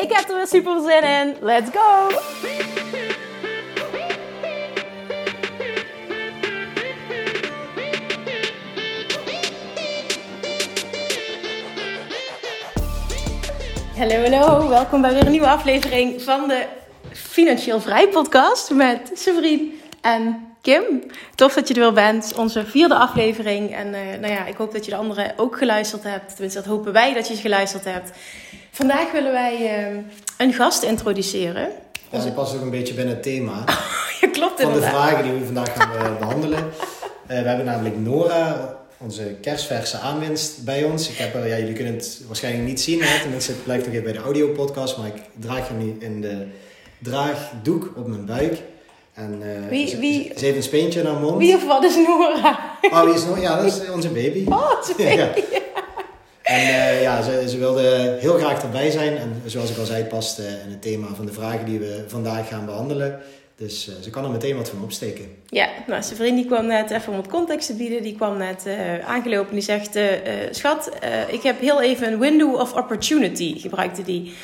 Ik heb er weer super zin in. Let's go! Hallo, hallo. Welkom bij weer een nieuwe aflevering van de Financieel Vrij podcast met Severien en Kim. Tof dat je er weer bent. Onze vierde aflevering. En uh, nou ja, ik hoop dat je de andere ook geluisterd hebt. Tenminste, dat hopen wij dat je ze geluisterd hebt. Vandaag willen wij uh, een gast introduceren. Ja, ze past ook een beetje binnen het thema. ja, klopt Van de vragen die we vandaag gaan uh, behandelen. Uh, we hebben namelijk Nora, onze kerstverse aanwinst, bij ons. Ik heb, ja, jullie kunnen het waarschijnlijk niet zien, hè? tenminste het blijft nog even bij de audiopodcast. Maar ik draag hem nu in de draagdoek op mijn buik. En uh, wie, ze, wie, ze heeft een speentje in haar mond. Wie of wat is Nora? Oh, wie is Nora? Ja, dat is onze baby. Oh, baby. ja. En uh, ja, ze, ze, wilde heel graag erbij zijn. En zoals ik al zei, past uh, in het thema van de vragen die we vandaag gaan behandelen. Dus uh, ze kan er meteen wat van opsteken. Ja, nou, zijn vriend die kwam net, even om wat context te bieden, die kwam net aangelopen en die zegt... Schat, ik heb heel even een window of opportunity, gebruikte die.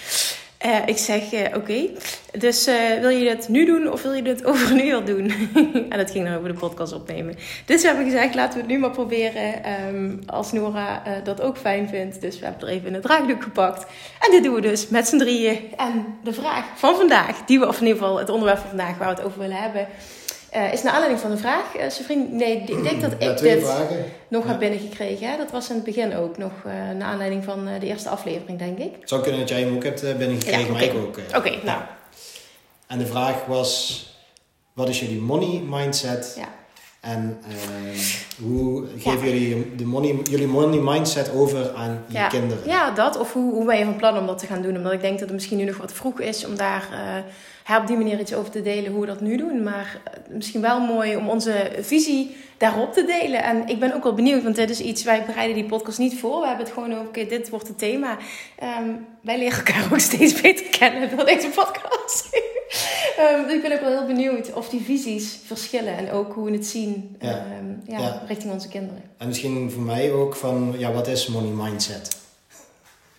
Uh, ik zeg, uh, oké, dus uh, wil je dit nu doen of wil je dit over een uur doen? en dat ging dan over de podcast opnemen. Dus we hebben gezegd, laten we het nu maar proberen um, als Nora dat ook fijn vindt. Dus we hebben er even een draagdoek gepakt. En dit doen we dus met z'n drieën. En de vraag van vandaag, die we, of in ieder geval het onderwerp van vandaag waar we het over willen hebben... Uh, is naar aanleiding van een vraag. Uh, vriend, nee, ik denk dat ik ja, dit vragen. nog ja. heb binnengekregen. Hè? Dat was in het begin ook nog uh, naar aanleiding van de eerste aflevering, denk ik. Het zou kunnen dat jij hem ook hebt binnengekregen, ja, okay. maar ik ook. Oké, okay, nou. En de vraag was, wat is jullie money mindset? Ja. En hoe geven jullie de money, jullie money mindset over aan je kinderen? Ja, dat. Of hoe, hoe ben je van plan om dat te gaan doen? Omdat ik denk dat het misschien nu nog wat vroeg is om daar op die manier iets over te delen hoe we dat nu doen. Maar misschien wel mooi om onze visie daarop te delen. En ik ben ook wel benieuwd, want dit is iets, wij bereiden die podcast niet voor. We hebben het gewoon over, okay, dit wordt het thema. Um, wij leren elkaar ook steeds beter kennen door deze podcast. um, ik ben ook wel heel benieuwd of die visies verschillen en ook hoe we het zien ja. Um, ja, ja. richting onze kinderen. En misschien voor mij ook van, ja, wat is money mindset?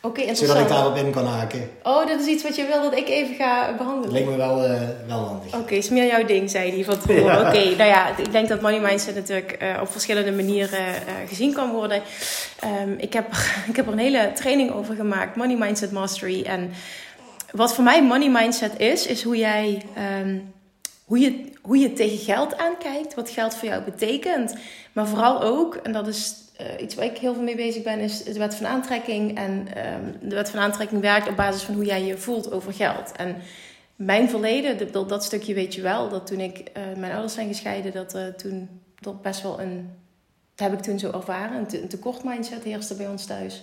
Oké, okay, Zodat ik daarop in kan haken. Oh, dat is iets wat je wil dat ik even ga behandelen? Leek me wel, uh, wel handig. Oké, okay, is meer jouw ding, zei hij van tevoren. Ja. Oké, okay, nou ja, ik denk dat money mindset natuurlijk uh, op verschillende manieren uh, gezien kan worden. Um, ik, heb, ik heb er een hele training over gemaakt, Money Mindset Mastery. En wat voor mij money mindset is, is hoe jij... Um, hoe je, hoe je tegen geld aankijkt, wat geld voor jou betekent. Maar vooral ook, en dat is uh, iets waar ik heel veel mee bezig ben, is de wet van aantrekking. En um, de wet van aantrekking werkt op basis van hoe jij je voelt over geld. En mijn verleden, dat, dat stukje weet je wel, dat toen ik, uh, mijn ouders zijn gescheiden, dat uh, toen dat best wel een, dat heb ik toen zo ervaren, een, te, een tekort mindset heerste bij ons thuis.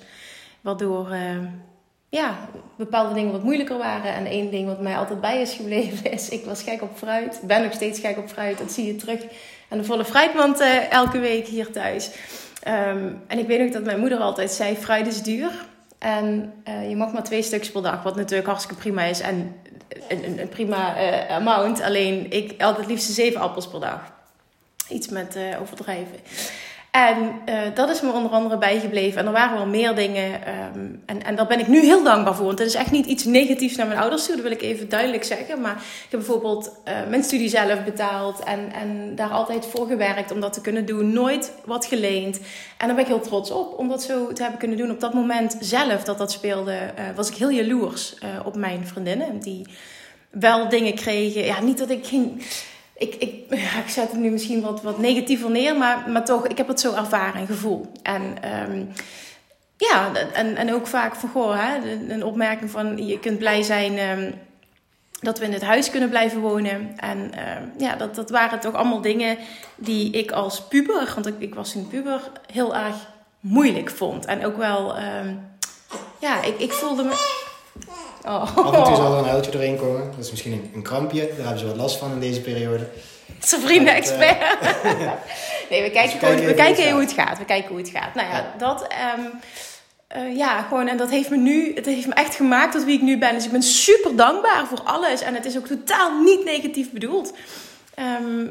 Waardoor ja, bepaalde dingen wat moeilijker waren. En één ding wat mij altijd bij is gebleven is, ik was gek op fruit. Ben nog steeds gek op fruit, dat zie je terug aan de volle fruitmand elke week hier thuis. Um, en ik weet ook dat mijn moeder altijd zei: fruit is duur. En uh, je mag maar twee stukjes per dag, wat natuurlijk hartstikke prima is. En een, een prima uh, amount. Alleen ik altijd het liefst zeven appels per dag. Iets met uh, overdrijven. En uh, dat is me onder andere bijgebleven. En er waren wel meer dingen. Um, en, en daar ben ik nu heel dankbaar voor. Want het is echt niet iets negatiefs naar mijn ouders toe. Dat wil ik even duidelijk zeggen. Maar ik heb bijvoorbeeld uh, mijn studie zelf betaald. En, en daar altijd voor gewerkt om dat te kunnen doen. Nooit wat geleend. En daar ben ik heel trots op. Om dat zo te hebben kunnen doen. Op dat moment zelf dat dat speelde. Uh, was ik heel jaloers op mijn vriendinnen. Die wel dingen kregen. Ja, niet dat ik ging ik, ik, ik zet het nu misschien wat, wat negatiever neer, maar, maar toch, ik heb het zo ervaren, een gevoel. En um, ja, en, en ook vaak van, goh, hè, een opmerking van, je kunt blij zijn um, dat we in het huis kunnen blijven wonen. En um, ja, dat, dat waren toch allemaal dingen die ik als puber, want ik, ik was een puber, heel erg moeilijk vond. En ook wel, ja, ik, ik voelde me... Oh. Af en toe zal er een huiltje doorheen komen. Dat is misschien een, een krampje. Daar hebben ze wat last van in deze periode. Zijn vrienden-expert. nee, we kijken, Dus we kijken we even kijken hoe het het gaat. We kijken hoe het gaat. Nou ja, Ja. dat... ehm, eh, ja, gewoon, en dat heeft me nu, het heeft me echt gemaakt tot wie ik nu ben. Dus ik ben super dankbaar voor alles. En het is ook totaal niet negatief bedoeld. Ehm,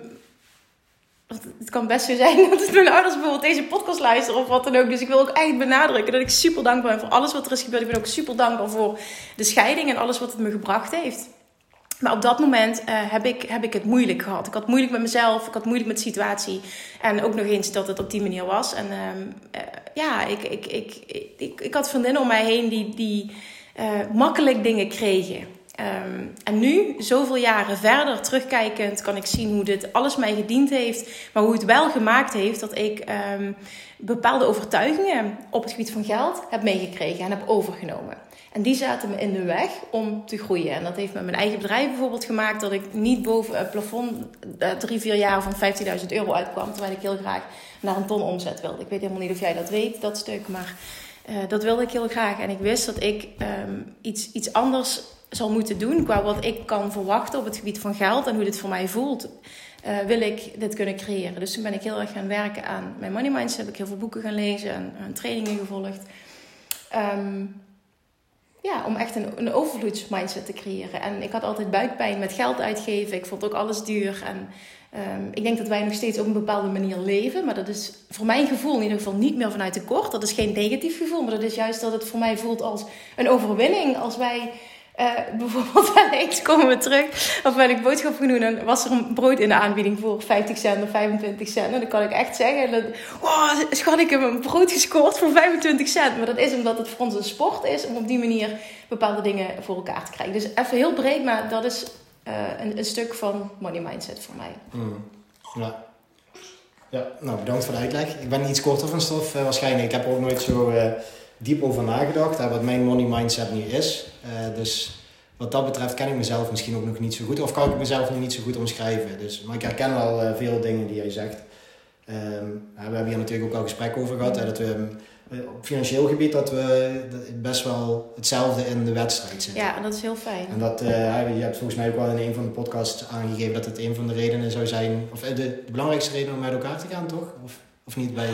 het kan best zo zijn dat mijn ouders bijvoorbeeld deze podcast luisteren of wat dan ook. Dus ik wil ook echt benadrukken dat ik super dankbaar ben voor alles wat er is gebeurd. Ik ben ook super dankbaar voor de scheiding en alles wat het me gebracht heeft. Maar op dat moment eh, heb, ik, heb ik het moeilijk gehad. Ik had moeilijk met mezelf, ik had moeilijk met de situatie. En ook nog eens dat het op die manier was. En ehm, eh, ja, ik, ik, ik, ik, ik, ik had vriendinnen om mij heen die, die eh, makkelijk dingen kregen. Ehm, en nu, zoveel jaren verder, terugkijkend, kan ik zien hoe dit alles mij gediend heeft. Maar hoe het wel gemaakt heeft dat ik ehm, bepaalde overtuigingen op het gebied van geld heb meegekregen en heb overgenomen. En die zaten me in de weg om te groeien. En dat heeft met mijn eigen bedrijf bijvoorbeeld gemaakt dat ik niet boven het plafond eh, drie, vier jaar van 15.000 euro uitkwam. Terwijl ik heel graag naar een ton omzet wilde. Ik weet helemaal niet of jij dat weet, dat stuk. Maar eh, dat wilde ik heel graag. En ik wist dat ik ehm, iets, iets anders zal moeten doen qua wat ik kan verwachten op het gebied van geld en hoe dit voor mij voelt. eh, wil ik dit kunnen creëren. Dus toen ben ik heel erg gaan werken aan mijn money mindset. Heb ik heel veel boeken gaan lezen en, en trainingen gevolgd. Ehm, ja, om echt een, een overvloedsmindset te creëren. En ik had altijd buikpijn met geld uitgeven. Ik vond ook alles duur. En ehm, ik denk dat wij nog steeds op een bepaalde manier leven. Maar dat is voor mijn gevoel in ieder geval niet meer vanuit tekort. Dat is geen negatief gevoel. Maar dat is juist dat het voor mij voelt als een overwinning. Als wij eh, bijvoorbeeld wel eens komen we terug. Of ben ik boodschap gaan doen. En was er een brood in de aanbieding voor 50 cent of 25 cent. En dan kan ik echt zeggen. Dat, oh, schat, ik heb een brood gescoord voor 25 cent. Maar dat is omdat het voor ons een sport is. Om op die manier bepaalde dingen voor elkaar te krijgen. Dus even heel breed. Maar dat is eh, een, stuk van money mindset voor mij. Mm. Ja. ja, nou bedankt voor de uitleg. Ik ben iets korter van stof eh, waarschijnlijk. Ik heb er ook nooit zo eh, diep over nagedacht. Wat mijn money mindset nu is. Dus wat dat betreft ken ik mezelf misschien ook nog niet zo goed. Of kan ik mezelf nog niet zo goed omschrijven. Dus, maar ik herken wel veel dingen die jij zegt. Ehm, we hebben hier natuurlijk ook al gesprek over gehad. Dat we op financieel gebied dat we best wel hetzelfde in de wedstrijd zitten. Ja, en dat is heel fijn. En dat, eh, je hebt volgens mij ook wel in een van de podcasts aangegeven dat het een van de redenen zou zijn, of eh, de, de belangrijkste reden om met elkaar te gaan, toch? Of, of niet bij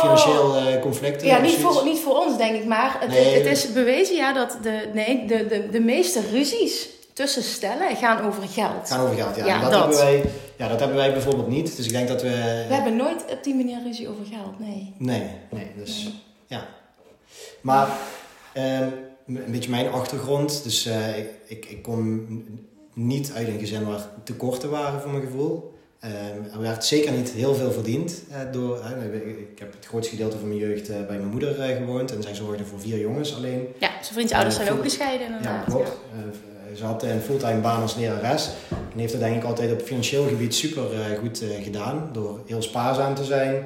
financieel eh, conflicten? Ja, niet voor, niet voor ons, denk ik. Maar het, Nee. het is bewezen ja, dat de, nee, de, de, de meeste ruzies tussen stellen gaan over geld. Gaan over geld, ja. Ja, dat, dat. Hebben wij, ja. Dat hebben wij bijvoorbeeld niet. Dus ik denk dat we... We hebben nooit op die manier ruzie over geld, nee. Nee, nee. Dus Nee. ja. Maar ehm, een beetje mijn achtergrond. Dus eh, ik, ik, kom niet uit een gezin waar tekorten waren voor mijn gevoel. Ehm, er werd zeker niet heel veel verdiend. eh, door, eh, ik heb het grootste gedeelte van mijn jeugd eh, bij mijn moeder gewoond. En zij zorgde voor vier jongens alleen. Ja, zijn vriendsouders Ja, zijn ook gescheiden Ja, inderdaad. klopt. Eh, ze had een fulltime baan als lerares. En heeft het denk ik altijd op financieel gebied super eh, goed eh, gedaan. Door heel spaarzaam te zijn.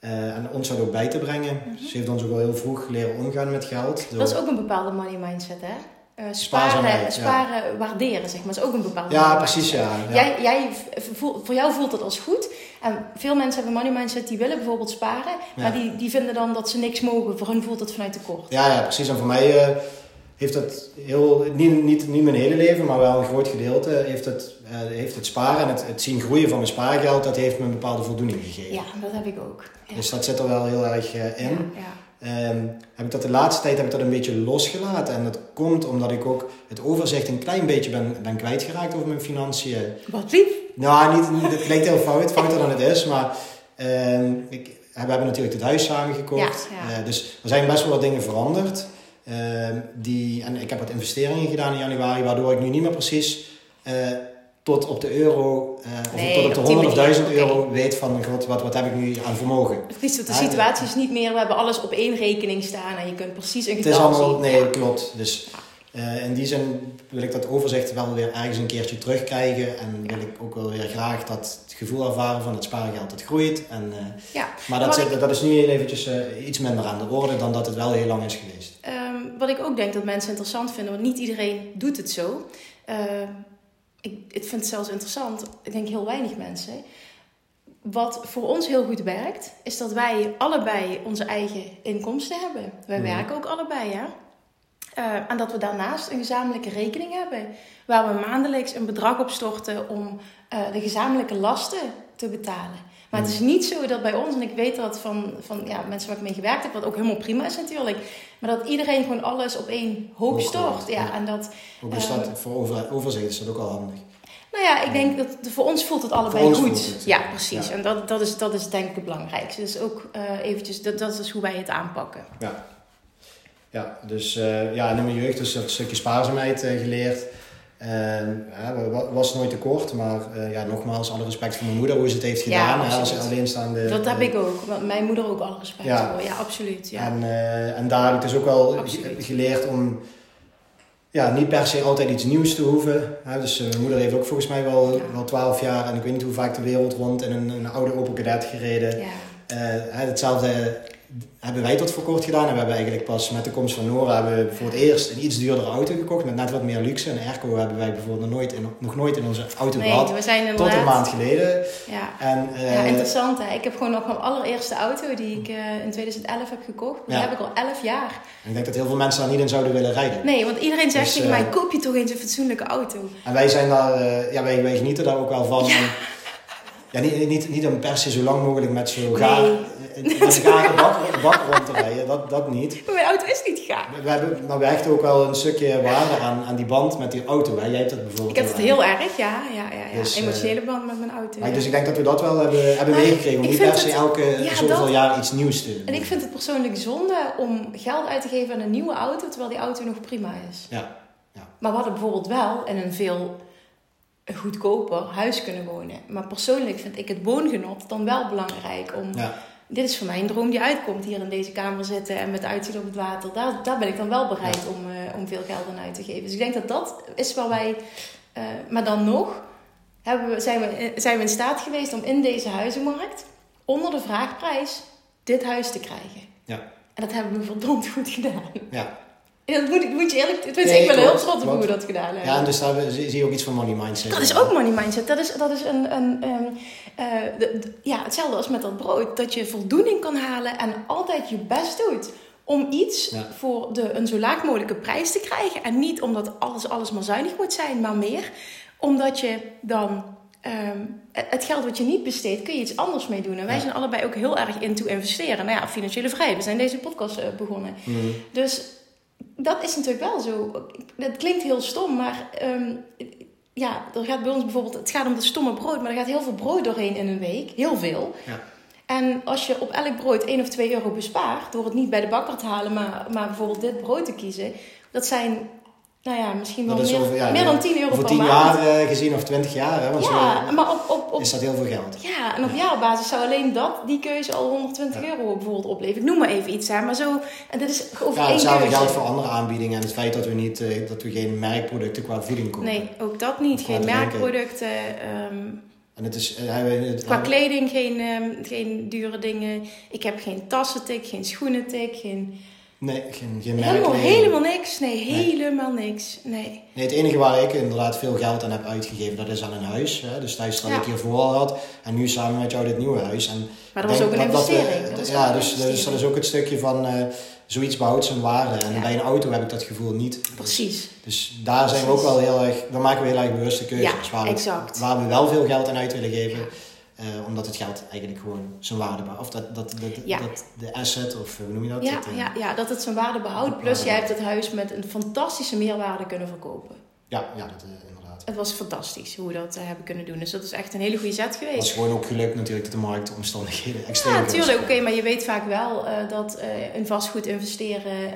eh, en ons dat ook bij te brengen. Ze heeft ons ook wel heel vroeg leren omgaan met geld. Door... Mhm. Dat is ook een bepaalde money mindset, hè? Eh, sparen, ja. sparen waarderen, zeg maar. Dat is ook een bepaalde Ja, precies, ja. ja. Jij, jij voel- voor jou voelt dat als goed. En veel mensen hebben een money mindset, die willen bijvoorbeeld sparen. Ja. Maar die, die vinden dan dat ze niks mogen. Voor hun voelt het vanuit tekort. Ja, ja, precies. En voor mij eh, heeft dat heel, niet, niet, niet mijn hele leven, maar wel een groot gedeelte, heeft het, eh, heeft het sparen en het, het zien groeien van mijn spaargeld, dat heeft me een bepaalde voldoening gegeven. Ja, dat heb ik ook. Ja. Dus dat zit er wel heel erg eh, in. Ja, ja. Ehm, heb ik dat de laatste tijd heb ik dat een beetje losgelaten. En dat komt omdat ik ook het overzicht een klein beetje ben, ben kwijtgeraakt over mijn financiën. Wat lief. Nou, niet, niet, het klinkt heel fout, fouter dan het is, maar ehm, ik, we hebben natuurlijk het huis samen gekocht. Ja, ja. Eh, dus er zijn best wel wat dingen veranderd. Ehm, die, en ik heb wat investeringen gedaan in januari, waardoor ik nu niet meer precies eh, tot op de euro, eh, of Nee, tot op de op 100 of manier, 1000 oké. euro weet van god, wat, wat heb ik nu aan vermogen. Precies, want de Ja, situatie is niet meer, we hebben alles op één rekening staan en je kunt precies een Het is getal allemaal, zien. nee, Ja. klopt. Dus eh, in die zin wil ik dat overzicht wel weer ergens een keertje terugkrijgen. En wil ik ook wel weer graag dat het gevoel ervaren van het spaargeld dat groeit. En, eh, Ja. maar dat, zit, dat is nu eventjes eh, iets minder aan de orde dan dat het wel heel lang is geweest. Ehm, wat ik ook denk dat mensen interessant vinden, want niet iedereen doet het zo. Ehm, ik, ik vind het zelfs interessant, ik denk heel weinig mensen. Wat voor ons heel goed werkt, is dat wij allebei onze eigen inkomsten hebben. Wij Mhm. werken ook allebei, ja. Uh, en dat we daarnaast een gezamenlijke rekening hebben. Waar we maandelijks een bedrag op storten om uh, de gezamenlijke lasten te betalen. Maar het is niet zo dat bij ons, en ik weet dat van, van ja, mensen waar ik mee gewerkt heb, wat ook helemaal prima is natuurlijk. Maar dat iedereen gewoon alles op één hoop stort. Ja, En dat, ook is dat, voor over, overzicht is dat ook al handig. Nou ja, ik denk dat voor ons voelt het allebei goed. ja, precies. En dat, dat, is, dat is denk ik het belangrijkste. Dus ook uh, eventjes, dat, dat is hoe wij het aanpakken. Ja, ja dus uh, ja, in mijn jeugd is dat een stukje spaarzaamheid uh, geleerd. Ja, was nooit tekort, maar uh, ja, nogmaals, alle respect voor mijn moeder, hoe ze het heeft gedaan. Ja, als alleenstaande. Dat heb ik ook, want mijn moeder ook alle respect ja. voor. Ja, absoluut. Ja. En, uh, en daar heb ik dus ook wel absoluut. geleerd om ja, niet per se altijd iets nieuws te hoeven. Hè? Dus uh, mijn moeder heeft ook volgens mij wel, wel 12 jaar en ik weet niet hoe vaak de wereld rond in een, een oude Opel Kadett gereden. Ja. hetzelfde hebben wij tot voor kort gedaan. En we hebben eigenlijk pas met de komst van Nora hebben we voor het eerst een iets duurdere auto gekocht. Met net wat meer luxe. Een airco hebben wij bijvoorbeeld nog nooit in, nog nooit in onze auto nee, gehad. We zijn tot een maand geleden. Ja, en, uh, ja interessant hè. Ik heb gewoon nog mijn allereerste auto die ik uh, in 2011 heb gekocht. Die heb ik al 11 jaar. En ik denk dat heel veel mensen daar niet in zouden willen rijden. Nee, want iedereen zegt dus, tegen mij, koop je toch eens een fatsoenlijke auto. En wij zijn daar, ja wij, wij genieten daar ook wel van. Ja. Ja, niet, niet, niet om per se zo lang mogelijk met zo'n gaar, nee. met gare bak, bak rond te rijden, dat, dat niet. Maar mijn auto is niet gaar. We, hebben, maar we hechten ook wel een stukje waarde aan, aan die band met die auto. Hè. Jij hebt dat bijvoorbeeld. Ik heb het heel erg, ja. ja, ja, ja. Dus, Emotionele uh, band met mijn auto. Maar, Dus ik denk dat we dat wel hebben, hebben meegekregen. Om niet per se elke ja, zoveel dat, jaar iets nieuws te doen. En ik vind het persoonlijk zonde om geld uit te geven aan een nieuwe auto, terwijl die auto nog prima is. Ja. ja. Maar we hadden bijvoorbeeld wel in een veel goedkoper huis kunnen wonen. Maar persoonlijk vind ik het woongenot dan wel belangrijk om. Ja. Dit is voor mij een droom die uitkomt, hier in deze kamer zitten en met uitzicht op het water. Daar, daar ben ik dan wel bereid om, uh, om veel geld aan uit te geven. Dus ik denk dat dat is waar wij. Uh, maar dan nog hebben we, zijn, we, zijn we in staat geweest om in deze huizenmarkt onder de vraagprijs dit huis te krijgen. Ja. En dat hebben we verdomd goed gedaan. Ja. Dat moet, moet je eerlijk... Het nee, ik ben heel trots op hoe we dat gedaan hebben. Ja, en dus daar zie je ook iets van money mindset. Dat is ook money mindset. Dat is, dat is een... een, een uh, de, de, ja, hetzelfde als met dat brood. Dat je voldoening kan halen en altijd je best doet om iets ja. voor de, een zo laag mogelijke prijs te krijgen. En niet omdat alles, alles maar zuinig moet zijn, maar meer omdat je dan um, het geld wat je niet besteedt, kun je iets anders mee doen. En wij ja. zijn allebei ook heel erg into investeren. Nou ja, financiële vrijheid. We zijn deze podcast uh, begonnen. Mm. Dus dat is natuurlijk wel zo. Het klinkt heel stom, maar um, ja, er gaat bij ons bijvoorbeeld, het gaat om dat stomme brood, maar er gaat heel veel brood doorheen in een week. Heel veel. Ja. En als je op elk brood 1 of 2 euro bespaart, door het niet bij de bakker te halen, maar, maar bijvoorbeeld dit brood te kiezen, dat zijn nou ja, misschien wel meer, over, ja, meer dan 10 euro voor per 10 jaar uh, gezien of 20 jaar. Hè, want ja, zo, maar op, op, op, is dat heel veel geld. Ja, en op jaarbasis zou alleen dat, die keuze al 120 ja. euro bijvoorbeeld opleveren. Ik noem maar even iets aan, maar zo... En dit is over ja, hetzelfde geldt voor andere aanbiedingen. En het feit dat we, niet, uh, dat we geen merkproducten qua voeding kopen. Nee, ook dat niet. Geen merkproducten. Um, en het is, uh, het, Qua kleding geen, um, geen dure dingen. Ik heb geen tassentik, geen schoenentik, geen... Nee, geen, geen merk. Helemaal, helemaal niks. Nee, helemaal niks. Nee. nee. Het enige waar ik inderdaad veel geld aan heb uitgegeven, dat is aan een huis. Hè? Dus thuis dat ja. ik hiervoor al had. En nu samen met jou dit nieuwe huis. En maar dat was ook een investering. Dat, ja, dus, dus, dat is ook het stukje van uh, zoiets behoudt zijn waarde. En ja. bij een auto heb ik dat gevoel niet. Precies. Dus daar zijn we ook wel heel erg, daar maken we heel erg bewuste keuzes. waar, exact. waar we wel veel geld aan uit willen geven. Uh, omdat het geld eigenlijk gewoon zijn waarde behoudt. Of dat, dat, dat, ja. dat de asset, of hoe noem je dat? Ja, dat, uh, ja, ja, dat het zijn waarde behoudt. Plus jij hebt het huis met een fantastische meerwaarde kunnen verkopen. Ja, ja dat, uh, inderdaad. Het was fantastisch hoe we dat hebben kunnen doen. Dus dat is echt een hele goede zet geweest. Het was gewoon ook gelukt natuurlijk dat de marktomstandigheden extreem Ja, natuurlijk. Oké, okay, maar je weet vaak wel dat in vastgoed investeren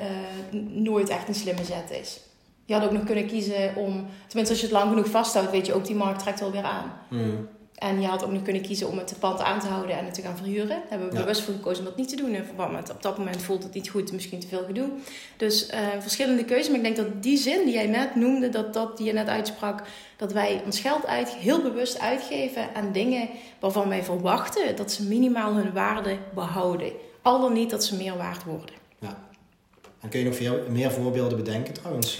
nooit echt een slimme zet is. Je had ook nog kunnen kiezen om... Tenminste, als je het lang genoeg vasthoudt, weet je ook, die markt trekt wel weer aan. Mm. En je had ook nog kunnen kiezen om het pand aan te houden en het te gaan verhuren. Daar hebben we ja. bewust voor gekozen om dat niet te doen. Want op dat moment voelt het niet goed, misschien te veel gedoe. Dus uh, verschillende keuzes. Maar ik denk dat die zin die jij net noemde, dat, dat die je net uitsprak, dat wij ons geld uit, heel bewust uitgeven aan dingen waarvan wij verwachten dat ze minimaal hun waarde behouden. Al dan niet dat ze meer waard worden. En kun je nog veel meer voorbeelden bedenken trouwens?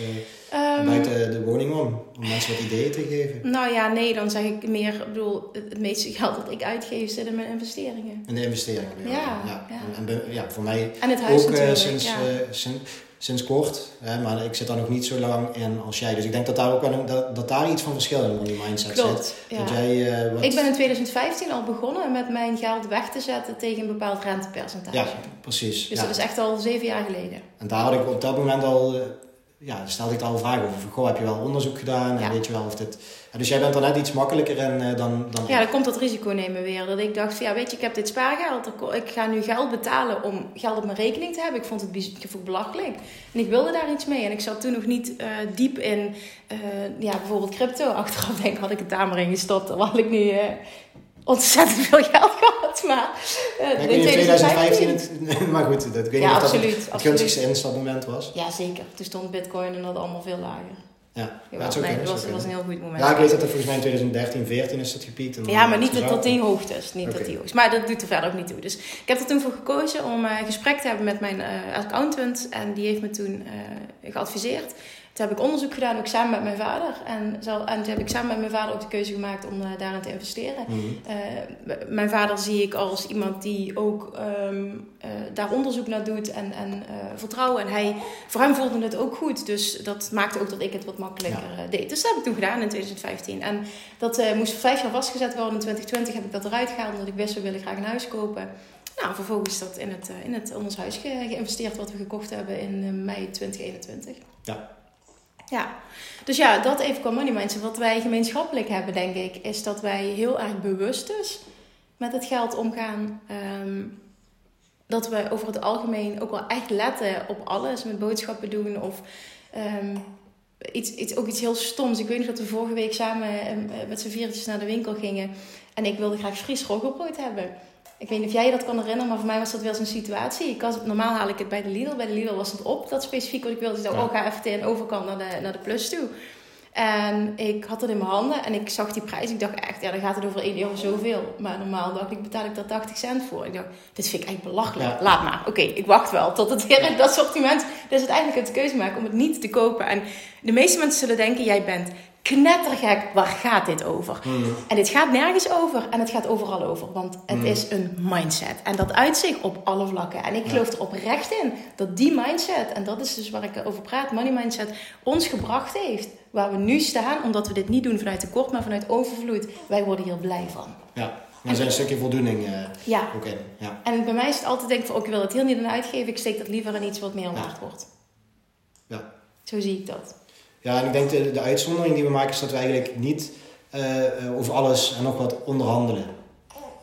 Um, buiten de woning om, om mensen wat ideeën te geven? Nou ja, nee, dan zeg ik meer, ik bedoel, het meeste geld dat ik uitgeef zit in mijn investeringen. In de investeringen, ja. ja, ja. En, en, ja voor mij en het huis ook uh, sinds, ja. uh, sinds, sinds kort. Hè, maar ik zit daar nog niet zo lang in als jij. Dus ik denk dat daar ook wel een- dat, dat daar iets van verschil in money mindset Klopt, zit. ja. Jij, eh, wat- Ik ben in 2015 al begonnen met mijn geld weg te zetten tegen een bepaald rentepercentage. Ja, precies. Dus ja. dat is echt al zeven jaar geleden. En daar had ik op dat moment al, eh, ja, stelde ik daar al vragen over. Goh, heb je wel onderzoek gedaan? En weet je wel of dit... Dus jij bent er net iets makkelijker in eh, dan, dan Ja, dan komt dat risico nemen weer. Dat ik dacht, ja, weet je, ik heb dit spaargeld. Ik- ga nu geld betalen om geld op mijn rekening te hebben. Ik vond het, biz- ik vond het belachelijk. En ik wilde daar iets mee. En ik zat toen nog niet eh, diep in, eh, ja, bijvoorbeeld crypto. Achteraf denk ik, had ik het daar maar in gestopt. Dan had ik nu ontzettend veel geld gehad. Maar eh, in weet niet of 2015 2015... het, maar goed, dat, ik weet Ja, niet of dat absoluut, het, absoluut. gunstigste instapmoment was. Ja, zeker. Toen stond bitcoin en dat allemaal veel lager. Ja, nee, dat was, dat een heel goed moment. Ja, ik weet dat het volgens mij in 2013, 14 is gepiekt. en dan Ja, maar niet tot die hoogtes. Niet tot die hoogtes. Maar dat doet er verder ook niet toe. Dus ik heb er toen voor gekozen om eh, een gesprek te hebben met mijn eh, accountant. En die heeft me toen eh, geadviseerd. Toen heb ik onderzoek gedaan, ook samen met mijn vader. En, zo, en toen heb ik samen met mijn vader ook de keuze gemaakt om eh, daarin te investeren. Mhm. Eh, mijn vader zie ik als iemand die ook ehm, eh, daar onderzoek naar doet en, en vertrouwen. En hij, voor hem voelde het ook goed. Dus dat maakte ook dat ik het wat makkelijker deed. Dus dat heb ik toen gedaan in 2015. En dat moest vijf jaar vastgezet worden. In 2020 heb ik dat eruit gehaald omdat ik wist, we willen graag een huis kopen. Nou, vervolgens is dat in het, in het in ons huis ge- geïnvesteerd wat we gekocht hebben in mei 2021. Ja. Ja, dus ja, dat even qua money mindset. Wat wij gemeenschappelijk hebben, denk ik, is dat wij heel erg bewust dus met het geld omgaan. Ehm, dat we over het algemeen ook wel echt letten op alles. Met boodschappen doen of ehm, iets, iets, ook iets heel stoms. Ik weet nog dat we vorige week samen eh, met z'n viertjes naar de winkel gingen. En ik wilde graag Fries roggebrood hebben. Ik weet niet of jij je dat kan herinneren, maar voor mij was dat wel zo'n situatie. Ik was, normaal haal ik het bij de Lidl. Bij de Lidl was het op, dat specifiek wat ik wilde. Dus ik dacht, oh, ga even tegen overkant naar de, naar de plus toe. En ik had het in mijn handen en ik zag die prijs. Ik dacht echt, ja, dan gaat het over 1 euro zoveel. Maar normaal dacht ik, betaal ik daar 80 cent voor. Ik dacht, dit vind ik echt belachelijk. Ja. Laat maar. Oké, ik wacht wel tot het weer in dat sortiment. Dus uiteindelijk de keuze maken om het niet te kopen. En de meeste mensen zullen denken, jij bent knettergek. Waar gaat dit over? Mhm. En dit gaat nergens over en het gaat overal over. Want het Mm. is een mindset. En dat uit zich op alle vlakken. En ik Ja. geloof er oprecht in dat die mindset, en dat is dus waar ik over praat, money mindset, ons gebracht heeft. Waar we nu staan, omdat we dit niet doen vanuit tekort, maar vanuit overvloed. Wij worden hier blij van. Ja, er is een stukje voldoening eh, Ja. ook in. Ja. En bij mij is het altijd denk ik van, ook ik wil het heel niet aan uitgeven. Ik steek dat liever in iets wat meer waard wordt. Ja. Zo zie ik dat. Ja, en ik denk de, de uitzondering die we maken is dat we eigenlijk niet eh, eh, over alles en nog wat onderhandelen.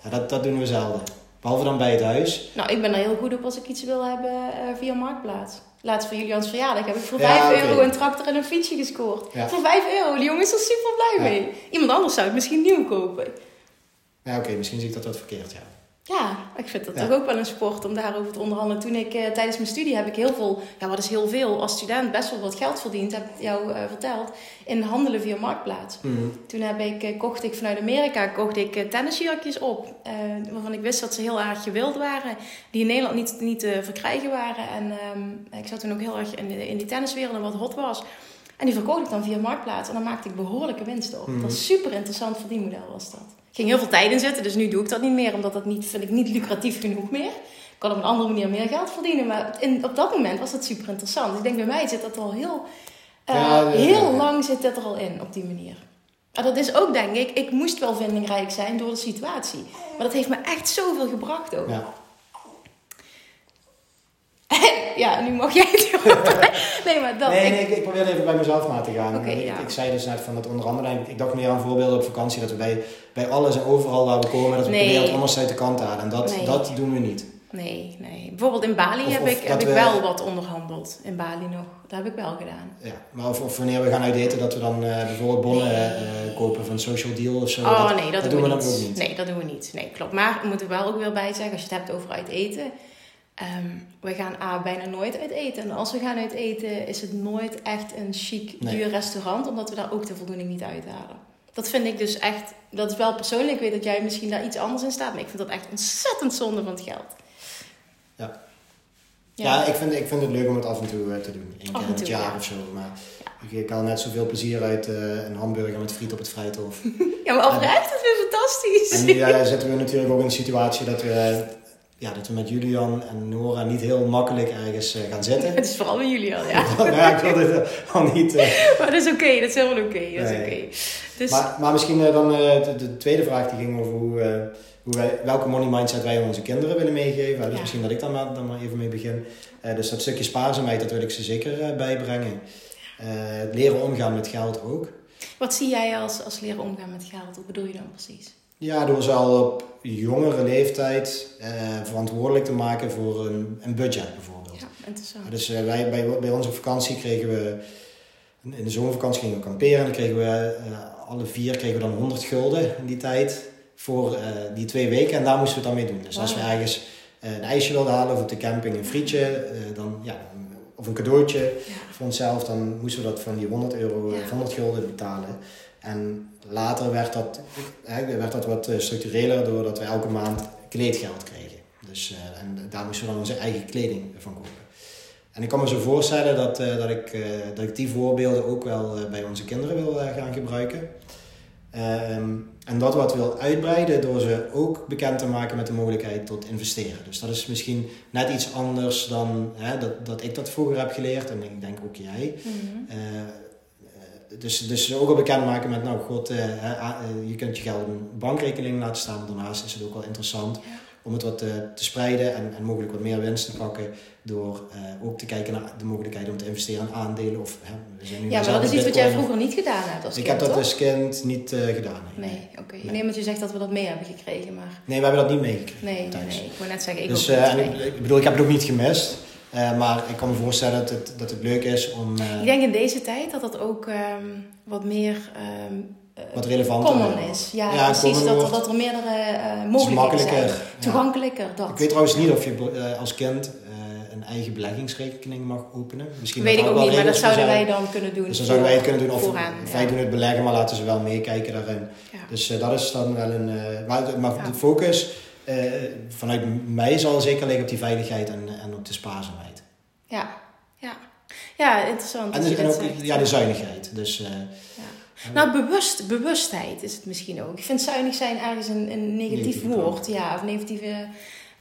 Ja, dat, dat doen we zelden. Behalve dan bij het huis. Nou, ik ben er heel goed op als ik iets wil hebben eh, via Marktplaats. Laatst voor Julians verjaardag heb ik voor Ja, 5 oké. euro een tractor en een fietsje gescoord. Ja. Voor 5 euro. Die jongen is er super blij mee. Iemand anders zou het misschien nieuw kopen. Ja, oké, misschien zie ik dat wat verkeerd, ja. Ja, ik vind dat Ja. toch ook wel een sport om daarover te onderhandelen. Toen ik eh, tijdens mijn studie heb ik heel veel, ja wat is heel veel, als student best wel wat geld verdiend, heb ik jou eh, verteld, in handelen via Marktplaats. Mhm. Toen heb ik, eh, kocht ik vanuit Amerika kocht ik tennisjurkjes op. waarvan ik wist dat ze heel erg gewild waren. Die in Nederland niet, niet te verkrijgen waren. En ehm, ik zat toen ook heel erg in, in die tenniswereld en wat hot was. En die verkocht ik dan via Marktplaats. En dan maakte ik behoorlijke winsten op. Mhm. Dat was super interessant verdienmodel was dat. ging heel veel tijd in zitten, dus nu doe ik dat niet meer. Omdat dat niet, vind ik niet lucratief genoeg meer. Ik kan op een andere manier meer geld verdienen. Maar in, op dat moment was dat super interessant. Dus ik denk bij mij zit dat al heel... eh, Ja, ja, ja, heel ja. lang zit dat er al in, op die manier. Maar dat is ook, denk ik, ik moest wel vindingrijk zijn door de situatie. Maar dat heeft me echt zoveel gebracht ook. Ja. Nu mag jij het. Nee, maar dat... nee, ik- nee, ik, ik probeer even bij mezelf na te gaan. Ik, ja. ik zei dus net van het onderhandelen. Ik, ik dacht meer aan voorbeelden op vakantie. Dat we bij, bij alles en overal waar we komen, dat we Nee. proberen het anders uit de kant te halen. En dat, Nee. dat doen we niet. Nee, nee. Bijvoorbeeld in Bali Of- heb of ik, heb dat ik we- wel wat onderhandeld. In Bali nog. Dat heb ik wel gedaan. Ja. Maar of, of wanneer we gaan uitdaten, dat we dan eh, bijvoorbeeld bonnen eh, kopen van Social Deal of zo. Oh dat, nee, dat, dat doen we, dan ook niet. Nee, dat doen we niet. Nee, klopt. Maar we moeten wel ook weer bij zeggen, als je het hebt over uit eten. Ehm, we gaan A, bijna nooit uit eten. En als we gaan uit eten, is het nooit echt een chic, Nee. duur restaurant. Omdat we daar ook de voldoening niet uithalen. Dat vind ik dus echt, dat is wel persoonlijk. Ik weet dat jij misschien daar iets anders in staat. Maar ik vind dat echt ontzettend zonde van het geld. Ja. Ja. Ja, ik, vind, ik vind het leuk om het af en toe eh, te doen. Eén keer en in het jaar ja. of zo. Maar ik, ik haal net zoveel plezier uit eh, een hamburger met friet op het vrijthof. Ja, maar oprecht, dat is weer fantastisch. en nu eh, zitten we natuurlijk ook in een situatie dat we ja, dat we met Julian en Nora niet heel makkelijk ergens gaan zitten. Het is vooral met Julian, ja. ja, ik wil dit al niet... maar dat is oké, dat is helemaal oké. dat is oké. Dus... Maar, maar misschien dan de, de, tweede vraag die ging over hoe hoe wij, welke money mindset wij aan onze kinderen willen meegeven. Dus misschien dat ik daar maar, dan maar even mee begin. Dus dat stukje spaarzaamheid, dat wil ik ze zeker bijbrengen. Leren omgaan met geld ook. Wat zie jij als, als leren omgaan met geld? Wat bedoel je dan precies? Ja, door ze al op jongere leeftijd verantwoordelijk te maken voor een, een budget bijvoorbeeld. Ja, interessant. dus wij, bij, bij onze vakantie kregen we, in de zomervakantie gingen we kamperen en dan kregen we alle vier kregen we dan 100 gulden in die tijd voor uh, die twee weken. En daar moesten we het dan mee doen. Dus als we ergens uh, een ijsje wilden halen of op de camping een frietje, uh, dan, ja, of een cadeautje ja. voor onszelf, dan moesten we dat van die 100 euro, ja. 100 gulden betalen. En later werd dat, werd dat wat structureler doordat we elke maand kleedgeld kregen. Dus, en daar moesten we dan onze eigen kleding van kopen. En ik kan me zo voorstellen dat, dat, ik, dat ik die voorbeelden ook wel bij onze kinderen wil gaan gebruiken. Um, en dat wat wil uitbreiden door ze ook bekend te maken met de mogelijkheid tot investeren. Dus dat is misschien net iets anders dan hè, dat, dat ik dat vroeger heb geleerd en ik denk ook jij. Mm dus, dus ook al bekend maken met, nou god, uh, je kunt je geld op een bankrekening laten staan, maar daarnaast is het ook wel interessant om het wat te, te spreiden en, en, mogelijk wat meer winst te pakken door ook te kijken naar de mogelijkheid om te investeren in aandelen. Of, we zijn nu ja, maar dat is iets wat jij vroeger niet gedaan hebt als ik kind, heb dat als kind niet gedaan. Nee, nee oké. Okay. Nee. want je zegt dat we dat mee hebben gekregen, maar... Nee, we hebben dat niet meegekregen. Nee, nee, nee, ik wou net zeggen, ik dus, en ik, ik, bedoel, ik heb het ook niet gemist. Uh, maar ik kan me voorstellen dat het, dat het leuk is om... Uh, ik denk in deze tijd dat dat ook um, wat meer... Um, wat relevanter is. Ja, ja precies. Dat er, dat er meerdere uh, mogelijkheden zijn. Toegankelijker, dat. Ik weet trouwens niet of je als kind een eigen beleggingsrekening mag openen. Misschien weet ik ook niet, maar dat zouden wij dan kunnen doen. Dus dan zouden wij het kunnen doen. Of vooraan, wij ja. doen het beleggen, maar laten ze wel meekijken daarin. Ja. Dus dat is dan wel een... maar maar de focus vanuit mij zal zeker liggen op die veiligheid en, en op de spaarzaamheid. Ja, ja. Ja, interessant. En, en ook ja, de zuinigheid. Dus... ja. Nou, bewust, bewustheid is het misschien ook. Ik vind zuinig zijn ergens een, een negatief, woord. Ja, of negatieve...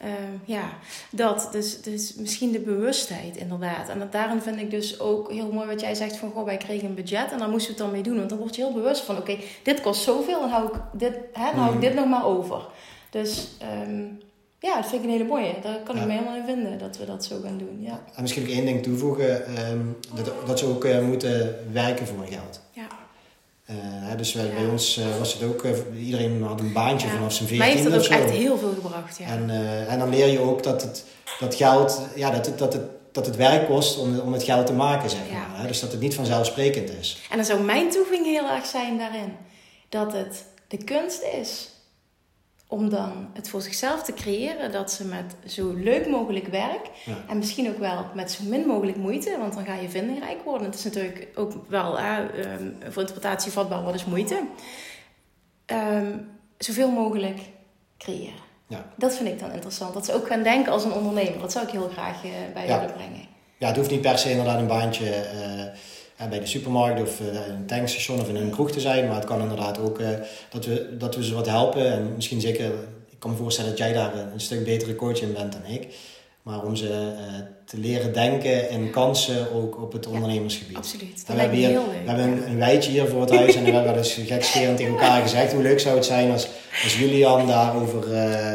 Uh, ja, dat. Dus, dus misschien de bewustheid inderdaad. En dat, daarom vind ik dus ook heel mooi wat jij zegt van... Goh, wij kregen een budget en daar moesten we het dan mee doen. Want dan word je heel bewust van... Oké, dit kost zoveel en hou ik dit, hè, dan hou ik mhm. dit nog maar over. Dus... Um, ja, dat vind ik een hele mooie. Daar kan ik me helemaal in vinden dat we dat zo gaan doen. Ja. En misschien ook één ding toevoegen: um, dat, dat ze ook uh, moeten werken voor geld. Ja. Uh, dus bij, bij ons uh, was het ook, uh, iedereen had een baantje vanaf zijn 14 Mij heeft dat ook echt heel veel gebracht. Ja. En, en dan leer je ook dat het dat geld, ja, dat het, dat het, dat het werk kost om, om het geld te maken, zeg maar. Hè? Dus dat het niet vanzelfsprekend is. En dan zou mijn toevoeging heel erg zijn daarin. Dat het de kunst is om dan het voor zichzelf te creëren dat ze met zo leuk mogelijk werk en misschien ook wel met zo min mogelijk moeite, want dan ga je vindingrijk worden. Het is natuurlijk ook wel um, voor interpretatie vatbaar, wat is moeite? Um, zoveel mogelijk creëren. Ja. Dat vind ik dan interessant. Dat ze ook gaan denken als een ondernemer. Dat zou ik heel graag uh, bij ja. willen brengen. Ja, het hoeft niet per se inderdaad een baantje uh, bij de supermarkt of uh, een tankstation of in een kroeg te zijn. Maar het kan inderdaad ook uh, dat, we, dat we ze wat helpen. En misschien zeker, ik kan me voorstellen dat jij daar een stuk betere coach in bent dan ik. Maar om ze te leren denken in kansen ook op het ondernemersgebied. absoluut. Dat we hebben, hier, we hebben een, een wijtje hier voor het huis en we hebben wel eens gekscherend tegen elkaar gezegd hoe leuk zou het zijn als, als Julian daar over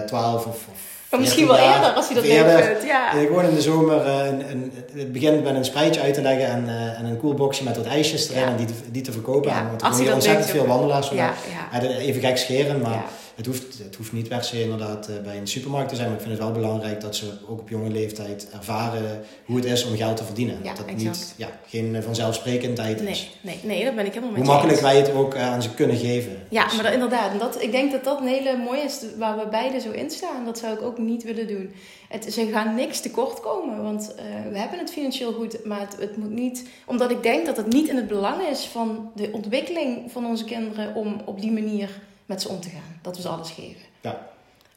12 of, of maar misschien wel eerder als hij dat leuk vindt. Ja. Gewoon in de zomer uh, een, een, het begint met een spreidje uit te leggen en, uh, en een koelboxje met wat ijsjes erin en die te, die te verkopen. Ja. Want er komen hier ontzettend veel wandelaars Ja, ja. Even gek scheren, maar het, hoeft, het hoeft niet per se inderdaad uh, bij een supermarkt te zijn. Maar ik vind het wel belangrijk dat ze ook op jonge leeftijd ervaren hoe het is om geld te verdienen. Ja, dat exact. niet ja, geen vanzelfsprekendheid nee, is. Nee, nee, dat ben ik helemaal met Hoe makkelijk wij het ook aan ze kunnen geven. Ja, dus. maar dat, inderdaad. En dat, ik denk dat dat een hele mooie is waar we beide zo in staan. Dat zou ik ook niet willen doen. Het, ze gaan niks tekort komen, want uh, we hebben het financieel goed, maar het, het, moet niet, omdat ik denk dat het niet in het belang is van de ontwikkeling van onze kinderen om op die manier met ze om te gaan. Dat we ze alles geven. Ja.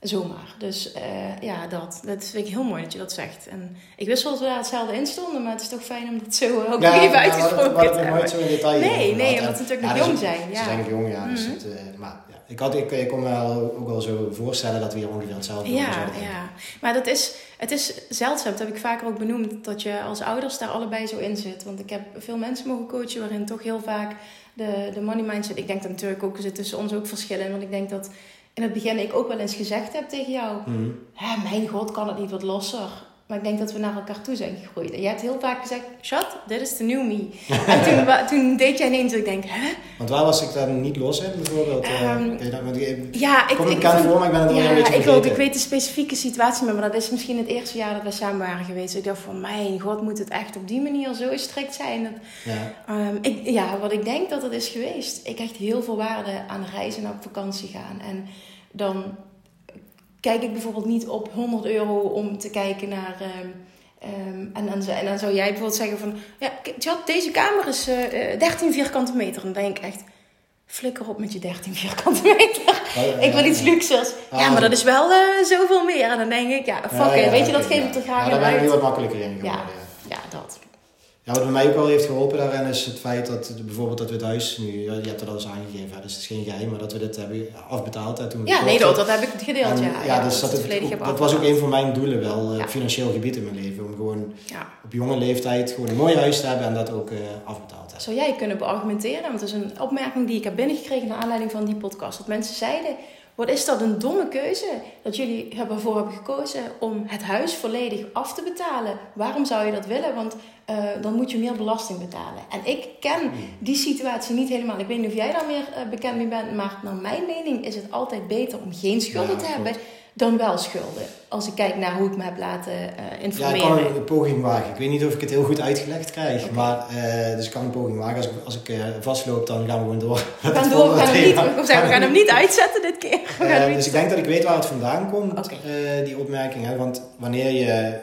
Zomaar. Dus uh, ja, dat. Dat vind ik heel mooi dat je dat zegt. En ik wist wel dat we daar hetzelfde in stonden, maar het is toch fijn om dat zo ook ja, even uitgesproken te hebben. nooit zo in detail Nee, nee, omdat ze natuurlijk nog jong zijn. Ja. Ze zijn nog jong, ja. Dus mm -hmm. het, uh, maar ik, had, ik, ik kon me wel, ook wel zo voorstellen dat we hier ongeveer hetzelfde Ja, zouden ja. Maar dat is, het is zeldzaam, dat heb ik vaker ook benoemd, dat je als ouders daar allebei zo in zit. Want ik heb veel mensen mogen coachen waarin toch heel vaak de, de money mindset, ik denk dat natuurlijk ook, er zit tussen ons ook verschillen. Want ik denk dat in het begin ik ook wel eens gezegd heb tegen jou, Mhm. Hè, mijn god, kan het niet wat losser? Maar ik denk dat we naar elkaar toe zijn gegroeid. En jij hebt heel vaak gezegd, Schat, dit is de new me. en toen, toen deed jij ineens dat ik denk, hè? Want waar was ik dan niet los in, bijvoorbeeld? eh, Ehm, je dat- ik- Ja, ik, Komt ik voor, maar ik ben het ja, een beetje ik vergeten. Ik weet de specifieke situatie maar dat is misschien het eerste jaar dat we samen waren geweest. Ik dacht van, mijn god, moet het echt op die manier zo strikt zijn? Dat, ja. Ehm, ik, ja, wat ik denk dat het is geweest. Ik hecht heel veel waarde aan reizen en op vakantie gaan. En dan kijk ik bijvoorbeeld niet op 100 euro om te kijken naar. ehm, ehm, en, dan, zou- en dan zou jij bijvoorbeeld zeggen van... Ja, Tjat, deze kamer is eh, eh, 13 vierkante meter. En dan denk ik echt... Flikker op met je 13 vierkante meter. Ik wil ja, iets ja. luxers. Ja, Ah, maar dat is wel eh, zoveel meer. En dan denk ik, ja, fuck Ja, it. ja, Weet je, dat geef ja. ik er graag Ja, daar ben ik wat makkelijker in geworden. Ja. Ja. Ja, dat. Ja, wat mij ook wel heeft geholpen daarin is het feit dat bijvoorbeeld dat we het huis nu, je hebt het al eens aangegeven, dus het is geen geheim, maar dat we dit hebben afbetaald hè, toen Ja, nee, dat, dat heb ik gedeeld, En, ja. ja, dus dat, het ook- dat was ook een van mijn doelen wel, eh, Ja. financieel gebied in mijn leven. Om gewoon op jonge leeftijd gewoon een mooi huis te hebben en dat ook eh, afbetaald te hebben. Zou jij kunnen beargumenteren? Want dat is een opmerking die ik heb binnengekregen naar aanleiding van die podcast. Dat mensen zeiden, wat is dat een domme keuze dat jullie ervoor hebben gekozen om het huis volledig af te betalen. Waarom zou je dat willen? Want eh, dan moet je meer belasting betalen. En ik ken die situatie niet helemaal. Ik weet niet of jij daar meer eh, bekend mee bent. Maar naar mijn mening is het altijd beter om geen schulden Ja, te hebben dan wel schulden. Als ik kijk naar hoe ik me heb laten eh, Ja, ik informeren. kan een, poging wagen. Ik weet niet of ik het heel goed uitgelegd krijg, maar eh, dus ik kan een poging wagen. Als ik, als ik eh, vastloop, dan gaan we gewoon door. we gaan door, we gaan, hem niet, we zeggen, we gaan hem niet uitzetten dit keer. We gaan hem niet dus ik denk dat ik weet waar het vandaan komt, die opmerking. Hè? Want wanneer je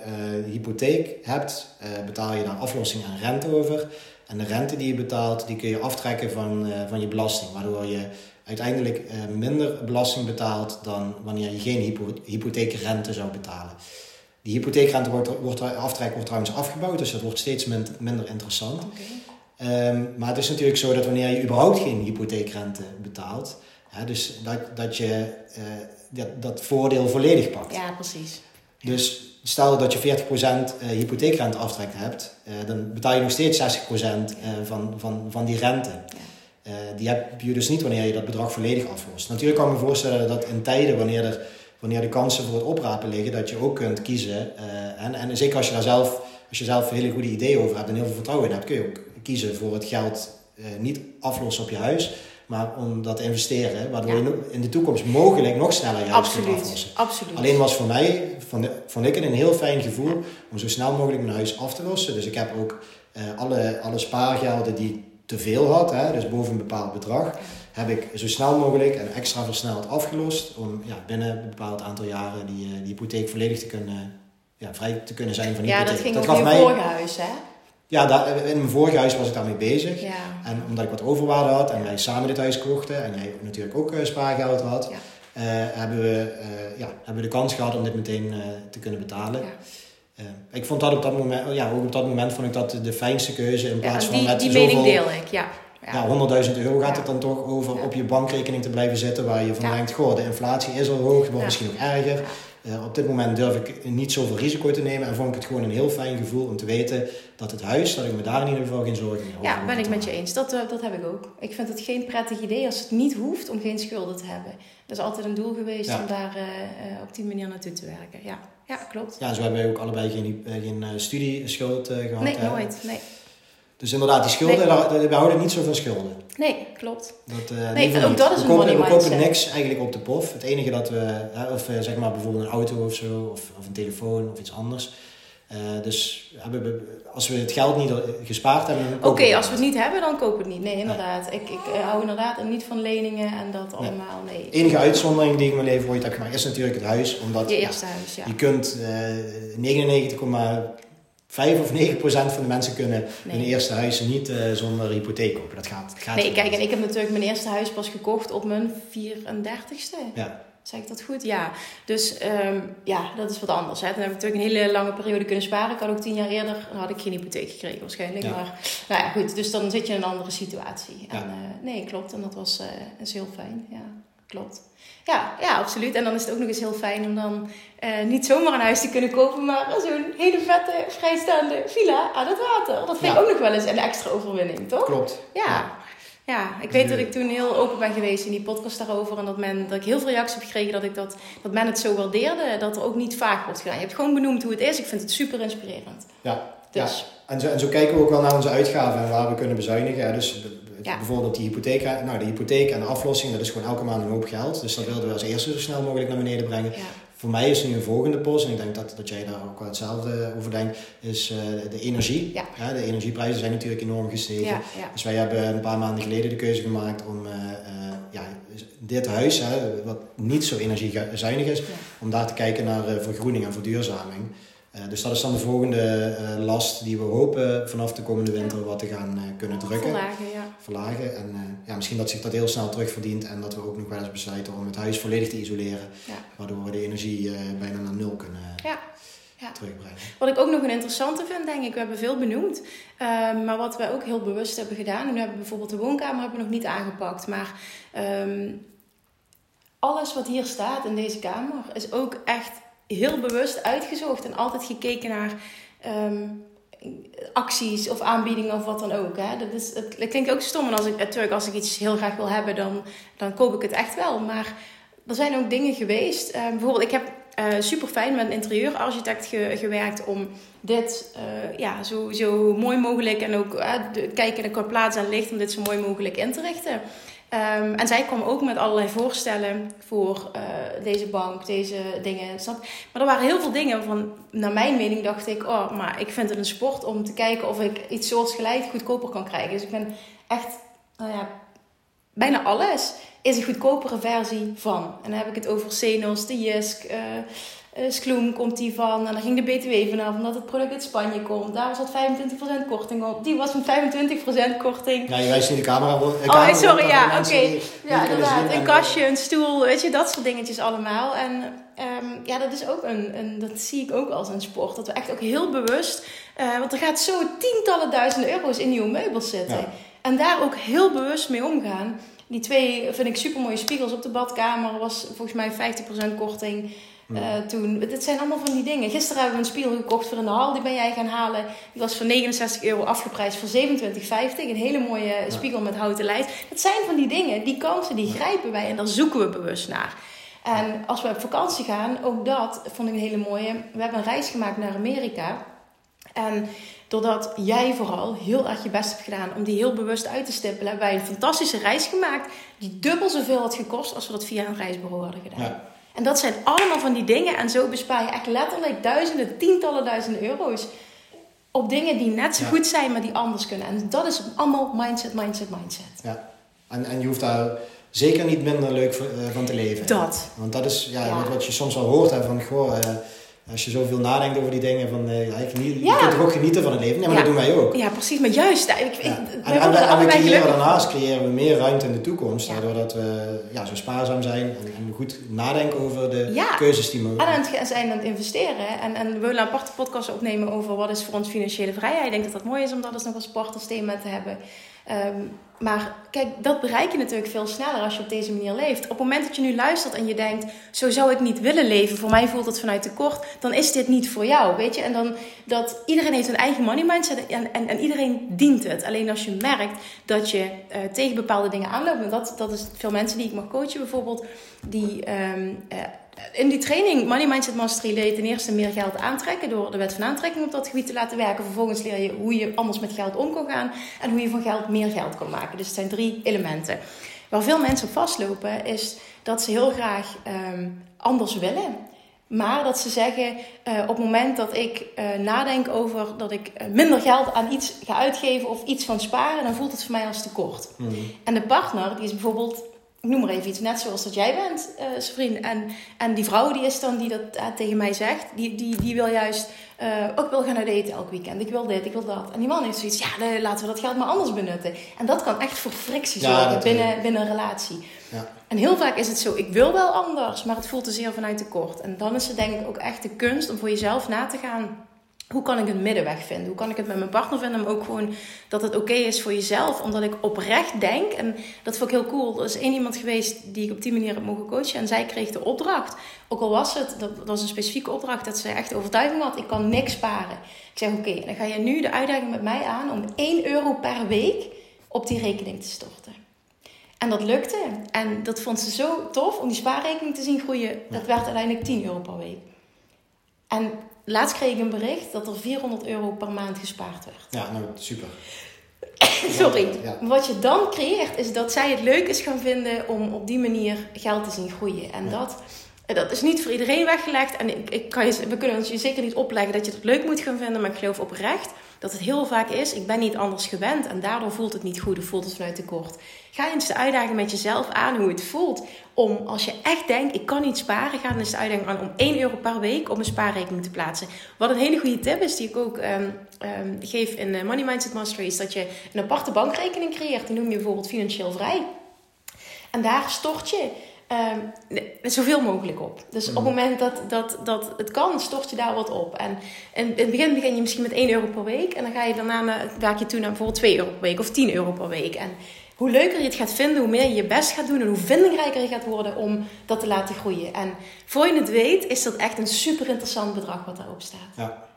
hypotheek hebt, betaal je daar aflossing en rente over. En de rente die je betaalt, die kun je aftrekken van, van je belasting. Waardoor je uiteindelijk eh, minder belasting betaalt dan wanneer je geen hypo hypotheekrente zou betalen. Die hypotheekrente wordt, wordt aftrek wordt trouwens afgebouwd, dus dat wordt steeds min- minder interessant. Ehm, maar het is natuurlijk zo dat wanneer je überhaupt geen hypotheekrente betaalt, hè, dus dat, dat je eh, dat, dat voordeel volledig pakt. Ja, precies. Dus stel dat je 40% eh, hypotheekrente aftrek hebt, dan betaal je nog steeds 60% eh, van, van, van die rente. Eh, die heb je dus niet wanneer je dat bedrag volledig aflost. Natuurlijk kan ik me voorstellen dat in tijden wanneer, er, wanneer de kansen voor het oprapen liggen, dat je ook kunt kiezen. eh, en, en zeker als je daar zelf, als je zelf hele goede ideeën over hebt en heel veel vertrouwen in hebt, kun je ook kiezen voor het geld eh, niet aflossen op je huis, maar om dat te investeren, waardoor Ja. je in de toekomst mogelijk nog sneller je huis kunt aflossen. Absoluut. Alleen was voor mij, vond, vond ik het een heel fijn gevoel om zo snel mogelijk mijn huis af te lossen. Dus ik heb ook alle, alle spaargelden die te veel had, hè, dus boven een bepaald bedrag, heb ik zo snel mogelijk en extra versneld afgelost. Om ja, binnen een bepaald aantal jaren die, eh, die hypotheek volledig te kunnen, ja, vrij te kunnen zijn van die ja, hypotheek. dat ging dat over gaf je mij, vorige huis, hè? ja, daar, in mijn vorige huis was ik daarmee bezig. Ja. En omdat ik wat overwaarde had en wij samen dit huis kochten en jij natuurlijk ook eh, spaargeld had, Ja. eh, hebben, we, ja, hebben we de kans gehad om dit meteen te kunnen betalen. Ja. Eh, ik vond dat op dat moment, ja, ook op dat moment vond ik dat de fijnste keuze in Ja, plaats van die, met die zoveel, mening deel ik, ja. Ja. ja, 100.000 euro gaat Ja. het dan toch over Ja. op je bankrekening te blijven zitten waar je van Ja. denkt, goh, de inflatie is al hoog, wordt Ja. misschien nog erger. Eh, op dit moment durf ik niet zoveel risico te nemen en vond ik het gewoon een heel fijn gevoel om te weten dat het huis, dat ik me daar in ieder geval geen zorgen over Ja, ben ik met je eens. Dat, eh, dat heb ik ook. Ik vind het geen prettig idee als het niet hoeft om geen schulden te hebben. Dat is altijd een doel geweest Ja. om daar op die manier naartoe te werken. Ja, ja klopt. Ja, zo hebben wij ook allebei geen, eh, geen eh, studieschuld eh, gehad. Nee, hè. nooit. Nee, Dus inderdaad, die schulden, Nee. we houden niet zo van schulden. nee klopt. Dat, eh, Nee, ook niet. dat is we een kopen, we kopen niks eigenlijk op de pof. Het enige dat we, of zeg maar bijvoorbeeld een auto of zo, of, of een telefoon of iets anders. Eh, dus hebben we, als we het geld niet gespaard hebben, Oké, kopen we als we het. niet hebben, dan koop ik het niet. Nee, inderdaad. Ik, ik eh, hou inderdaad niet van leningen en dat allemaal. Nee. De enige uitzondering die ik in mijn leven ooit heb gemaakt is natuurlijk het huis. Omdat Je ja, eerste huis, ja. je kunt eh 99,5 of 9 procent van de mensen kunnen Nee. hun eerste huis niet eh, zonder hypotheek kopen. Dat gaat, gaat Nee, kijk, en ik heb natuurlijk mijn eerste huis pas gekocht op mijn 34ste. Ja. Zeg ik dat goed? Ja. Dus ehm, ja, dat is wat anders. Hè. Toen heb ik natuurlijk een hele lange periode kunnen sparen. Ik had ook tien jaar eerder, dan had ik geen hypotheek gekregen waarschijnlijk. Ja. Maar nou ja, goed. Dus dan zit je in een andere situatie. En, Ja. eh, nee, klopt. En dat was, eh is heel fijn. Ja. klopt. Ja, ja, absoluut. En dan is het ook nog eens heel fijn om dan eh, niet zomaar een huis te kunnen kopen, maar zo'n hele vette, vrijstaande villa aan het water. Dat vind ik Ja. ook nog wel eens een extra overwinning, toch? Klopt. Ja. Ja, ik weet dat ik toen heel open ben geweest in die podcast daarover. En dat, men, dat ik heel veel reacties heb gekregen dat, ik dat, dat men het zo waardeerde. Dat er ook niet vaag wordt gedaan. Je hebt gewoon benoemd hoe het is. Ik vind het super inspirerend. Ja. Dus Ja. En, zo, en zo kijken we ook wel naar onze uitgaven en waar we kunnen bezuinigen. hè. Dus Ja. bijvoorbeeld die hypotheek, nou, de hypotheek en de aflossing, dat is gewoon elke maand een hoop geld. Dus dat wilden we als eerste zo snel mogelijk naar beneden brengen. ja, Voor mij is nu een volgende post, en ik denk dat, dat jij daar ook wel hetzelfde over denkt, is eh, de energie. Ja. de energieprijzen zijn natuurlijk enorm gestegen. ja, ja. Dus wij hebben een paar maanden geleden de keuze gemaakt om eh, eh, ja, dit huis, hè, wat niet zo energiezuinig is, om daar te kijken naar vergroening en verduurzaming. Eh, dus dat is dan de volgende eh, last die we hopen vanaf de komende winter wat te gaan eh, kunnen drukken, Verlagen, ja. verlagen. En ja, misschien dat zich dat heel snel terugverdient en dat we ook nog wel eens besluiten om het huis volledig te isoleren, Ja. waardoor we de energie bijna naar nul kunnen Ja. Ja. terugbrengen. Wat ik ook nog een interessante vind, denk ik, we hebben veel benoemd. Ehm, maar wat wij ook heel bewust hebben gedaan, en we hebben bijvoorbeeld de woonkamer hebben we nog niet aangepakt. Maar ehm, alles wat hier staat in deze kamer is ook echt heel bewust uitgezocht. En altijd gekeken naar ehm, acties of aanbiedingen of wat dan ook. Hè. Dat, is, het klinkt ook stom. En als ik, natuurlijk, als ik iets heel graag wil hebben, dan, dan koop ik het echt wel. Maar er zijn ook dingen geweest. eh, bijvoorbeeld, ik heb super fijn met een interieurarchitect ge- gewerkt om dit eh, ja, zo, zo mooi mogelijk en ook eh, kijken naar plaats en licht om dit zo mooi mogelijk in te richten. Ehm, en zij kwam ook met allerlei voorstellen voor eh, deze bank, deze dingen. Maar er waren heel veel dingen van, naar mijn mening dacht ik, oh, maar ik vind het een sport om te kijken of ik iets soortgelijk goedkoper kan krijgen. Dus ik ben echt, nou ja, bijna alles is een goedkopere versie van. En dan heb ik het over Senos, de Jisk, eh eh, Skloem komt die van. En dan ging de BTW vanaf omdat het product uit Spanje komt. Daar was dat 25% korting op. Die was met 25% korting. Ja, je wijst nu de camera. eh, Oh, sorry, ja, oké. Ja, inderdaad. Een En, kastje, een stoel, weet je, dat soort dingetjes allemaal. En ehm, ja, dat is ook een, een, dat zie ik ook als een sport. Dat we echt ook heel bewust, eh, want er gaat zo tientallen duizenden euro's in nieuwe meubels zitten. Ja. En daar ook heel bewust mee omgaan. Die twee vind ik super mooie spiegels op de badkamer. Was volgens mij 50% korting. Eh, toen. Dit zijn allemaal van die dingen. Gisteren hebben we een spiegel gekocht voor in de hal. Die ben jij gaan halen. Die was voor 69 euro afgeprijsd voor 27,50. Een hele mooie spiegel met houten lijst. Dat zijn van die dingen. Die kansen die grijpen wij. En daar zoeken we bewust naar. En als we op vakantie gaan, ook dat vond ik een hele mooie. We hebben een reis gemaakt naar Amerika. En doordat jij vooral heel erg je best hebt gedaan om die heel bewust uit te stippelen, hebben wij een fantastische reis gemaakt die dubbel zoveel had gekost als we dat via een reisbureau hadden gedaan. Ja. En dat zijn allemaal van die dingen. En zo bespaar je echt letterlijk duizenden, tientallen duizenden euro's op dingen die net zo Ja. goed zijn, maar die anders kunnen. En dat is allemaal mindset, mindset, mindset. Ja. En, en je hoeft daar zeker niet minder leuk eh, van te leven. Dat. Want dat is ja, Ja. Wat, wat je soms wel hoort. Hè, van, goh, eh, als je zoveel nadenkt over die dingen. Van, eh, ja, je, geniet- je kunt toch ook genieten van het leven. Nee, maar Ja. dat doen wij ook. Ja, precies. Maar juist, ik, ik, wij En, en, en we creëren daarnaast creëren we meer ruimte in de toekomst. Dat we ja, zo spaarzaam zijn. En, en goed nadenken over de keuzes die we En aan het zijn aan het investeren. En, en we willen een aparte podcast opnemen over wat is voor ons financiële vrijheid. Ik denk dat dat mooi is om dat eens nog als partnersthema te hebben. Ehm, maar kijk, dat bereik je natuurlijk veel sneller als je op deze manier leeft. Op het moment dat je nu luistert en je denkt, zo zou ik niet willen leven, voor mij voelt het vanuit tekort, dan is dit niet voor jou, weet je. En dan, dat iedereen heeft een eigen money mindset en, en, en iedereen dient het. Alleen als je merkt dat je eh, tegen bepaalde dingen aanloopt, en dat, dat is veel mensen die ik mag coachen bijvoorbeeld, die ehm, eh, in die training Money Mindset Mastery leer je ten eerste meer geld aantrekken door de wet van aantrekking op dat gebied te laten werken. Vervolgens leer je hoe je anders met geld om kan gaan en hoe je van geld meer geld kan maken. Dus het zijn drie elementen. Waar veel mensen op vastlopen is dat ze heel graag ehm, anders willen. Maar dat ze zeggen, eh, op het moment dat ik eh, nadenk over dat ik eh, minder geld aan iets ga uitgeven of iets van sparen, dan voelt het voor mij als tekort. Mhm. En de partner, die is bijvoorbeeld, ik noem maar even iets, net zoals dat jij bent, vriend. En, en die vrouw die is dan, die dat eh, tegen mij zegt, die, die, die wil juist, eh ook ik wil gaan uit eten elk weekend. Ik wil dit, ik wil dat. En die man heeft zoiets, ja, laten we dat geld maar anders benutten. En dat kan echt voor frictie zorgen binnen, binnen een relatie. Ja. En heel vaak is het zo, ik wil wel anders, maar het voelt te zeer vanuit tekort. En dan is het denk ik ook echt de kunst om voor jezelf na te gaan hoe kan ik een middenweg vinden? Hoe kan ik het met mijn partner vinden? Maar ook gewoon dat het oké is voor jezelf. Omdat ik oprecht denk, en dat vond ik heel cool. Er is één iemand geweest die ik op die manier heb mogen coachen. En zij kreeg de opdracht. Ook al was het, dat was een specifieke opdracht, dat ze echt overtuiging had. Ik kan niks sparen. Ik zeg oké, dan ga je nu de uitdaging met mij aan om 1 euro per week op die rekening te storten. En dat lukte. En dat vond ze zo tof om die spaarrekening te zien groeien. Dat werd uiteindelijk 10 euro per week. En laatst kreeg ik een bericht dat er 400 euro per maand gespaard werd. Ja, nou super. Sorry. Ja. Wat je dan creëert is dat zij het leuk is gaan vinden om op die manier geld te zien groeien. En Ja. dat, dat is niet voor iedereen weggelegd. En ik, ik kan je, we kunnen ons je zeker niet opleggen dat je het leuk moet gaan vinden. Maar ik geloof oprecht dat het heel vaak is, ik ben niet anders gewend. En daardoor voelt het niet goed of voelt het vanuit tekort. Ga eens de uitdaging met jezelf aan hoe het voelt. Om als je echt denkt, ik kan niet sparen, ga dan eens de uitdaging aan om 1 euro per week op een spaarrekening te plaatsen. Wat een hele goede tip is, die ik ook ehm, ehm, geef in Money Mindset Mastery, is dat je een aparte bankrekening creëert. Die noem je bijvoorbeeld financieel vrij. En daar stort je ehm, zoveel mogelijk op. Dus op het moment dat, dat, dat het kan, stort je daar wat op. En in, in het begin begin je misschien met 1 euro per week. En dan ga je daarna naar- je toe naar bijvoorbeeld 2 euro per week of 10 euro per week. En hoe leuker je het gaat vinden, hoe meer je je best gaat doen en hoe vindingrijker je gaat worden om dat te laten groeien. En voor je het weet, is dat echt een super interessant bedrag wat daarop staat. Ja.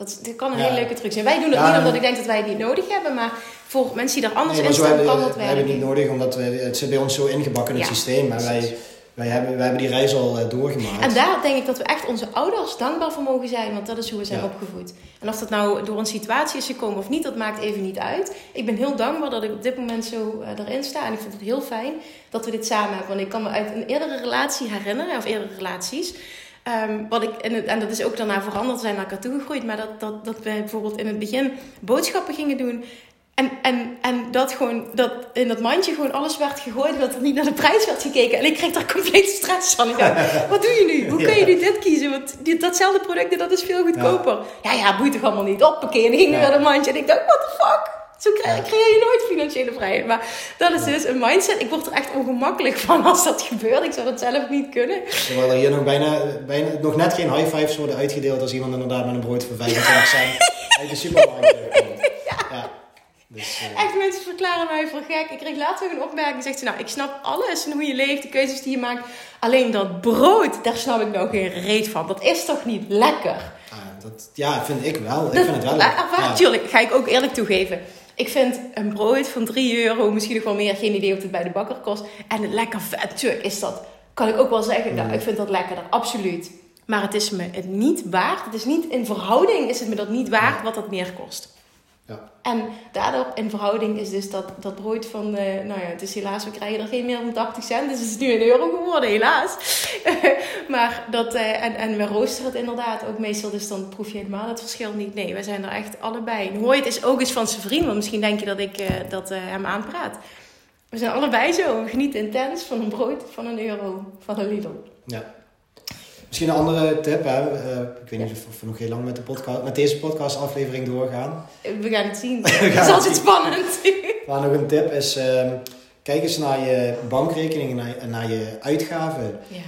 Dat, kan een Ja. hele leuke truc zijn. Wij doen het Ja, niet omdat ik denk dat wij het niet nodig hebben, maar voor mensen die daar anders Nee, in staan, hebben, kan dat we hebben het werken. niet nodig, omdat we, het zit bij ons zo ingebakken in het systeem. Maar wij, precies. wij, hebben, wij hebben die reis al eh, doorgemaakt. En daar denk ik dat we echt onze ouders dankbaar voor mogen zijn, want dat is hoe we zijn opgevoed. En of dat nou door een situatie is gekomen of niet, dat maakt even niet uit. Ik ben heel dankbaar dat ik op dit moment zo eh, erin sta. En ik vind het heel fijn dat we dit samen hebben. Want ik kan me uit een eerdere relatie herinneren, of eerdere relaties. Ehm, wat ik, en, het- en dat is ook daarna veranderd, zijn naar elkaar toegegroeid. Maar dat, dat, dat wij bijvoorbeeld in het begin boodschappen gingen doen. En, en, en dat gewoon, dat in dat mandje gewoon alles werd gegooid, dat er niet naar de prijs werd gekeken. En ik kreeg daar compleet stress van. Ik dacht, wat doe je nu? Hoe kun je nu dit kiezen? Want die, datzelfde product, dat is veel goedkoper. Ja, ja, boeit toch allemaal niet. Hoppakee, en dan ging Ja. naar de mandje. En ik dacht, what the fuck? Zo krijg, creëer je nooit financiële vrijheid. Maar dat is dus een mindset. Ik word er echt ongemakkelijk van als dat gebeurt. Ik zou dat zelf niet kunnen. Terwijl er hier nog bijna, bijna nog net geen high fives worden uitgedeeld als iemand inderdaad met een brood voor 25 cent uit de supermarkt komt. Ja. Dus, eh, Echt, mensen verklaren mij voor gek. Ik kreeg laatst ook een opmerking. Zegt ze, nou, ik snap alles en hoe je leeft, de keuzes die je maakt. Alleen dat brood, daar snap ik nou geen reet van. Dat is toch niet lekker? ah, dat, ja, vind ik wel. Ik Dat, vind het wel lekker. Ja. Tuurlijk, ga ik ook eerlijk toegeven. Ik vind een brood van 3 euro, misschien nog wel meer, geen idee wat het bij de bakker kost. En het lekker vet, tuurlijk is dat, kan ik ook wel zeggen, nou, ik vind dat lekkerder, absoluut. Maar het is me het niet waard, het is niet, in verhouding is het me dat niet waard wat dat meer kost. Ja. En daardoor in verhouding is dus dat, dat brood van, eh, nou ja, het is helaas, we krijgen er geen meer dan 80 cent, dus het is nu een euro geworden, helaas. maar dat, eh, en, en we roosteren het inderdaad ook meestal, dus dan proef je helemaal het verschil niet. Nee, wij zijn er echt allebei. En hoor je het is ook eens van zijn vriend, want misschien denk je dat ik eh, dat, eh, hem aanpraat. We zijn allebei zo, we genieten intens van een brood van een euro van een Lidl. Ja. Misschien een andere tip. Hè? eh, ik weet niet of we nog heel lang met, de podcast, met deze podcastaflevering doorgaan. We gaan het zien. Het is altijd spannend. Maar nog een tip is, ehm, kijk eens naar je bankrekening en naar, je uitgaven. ja.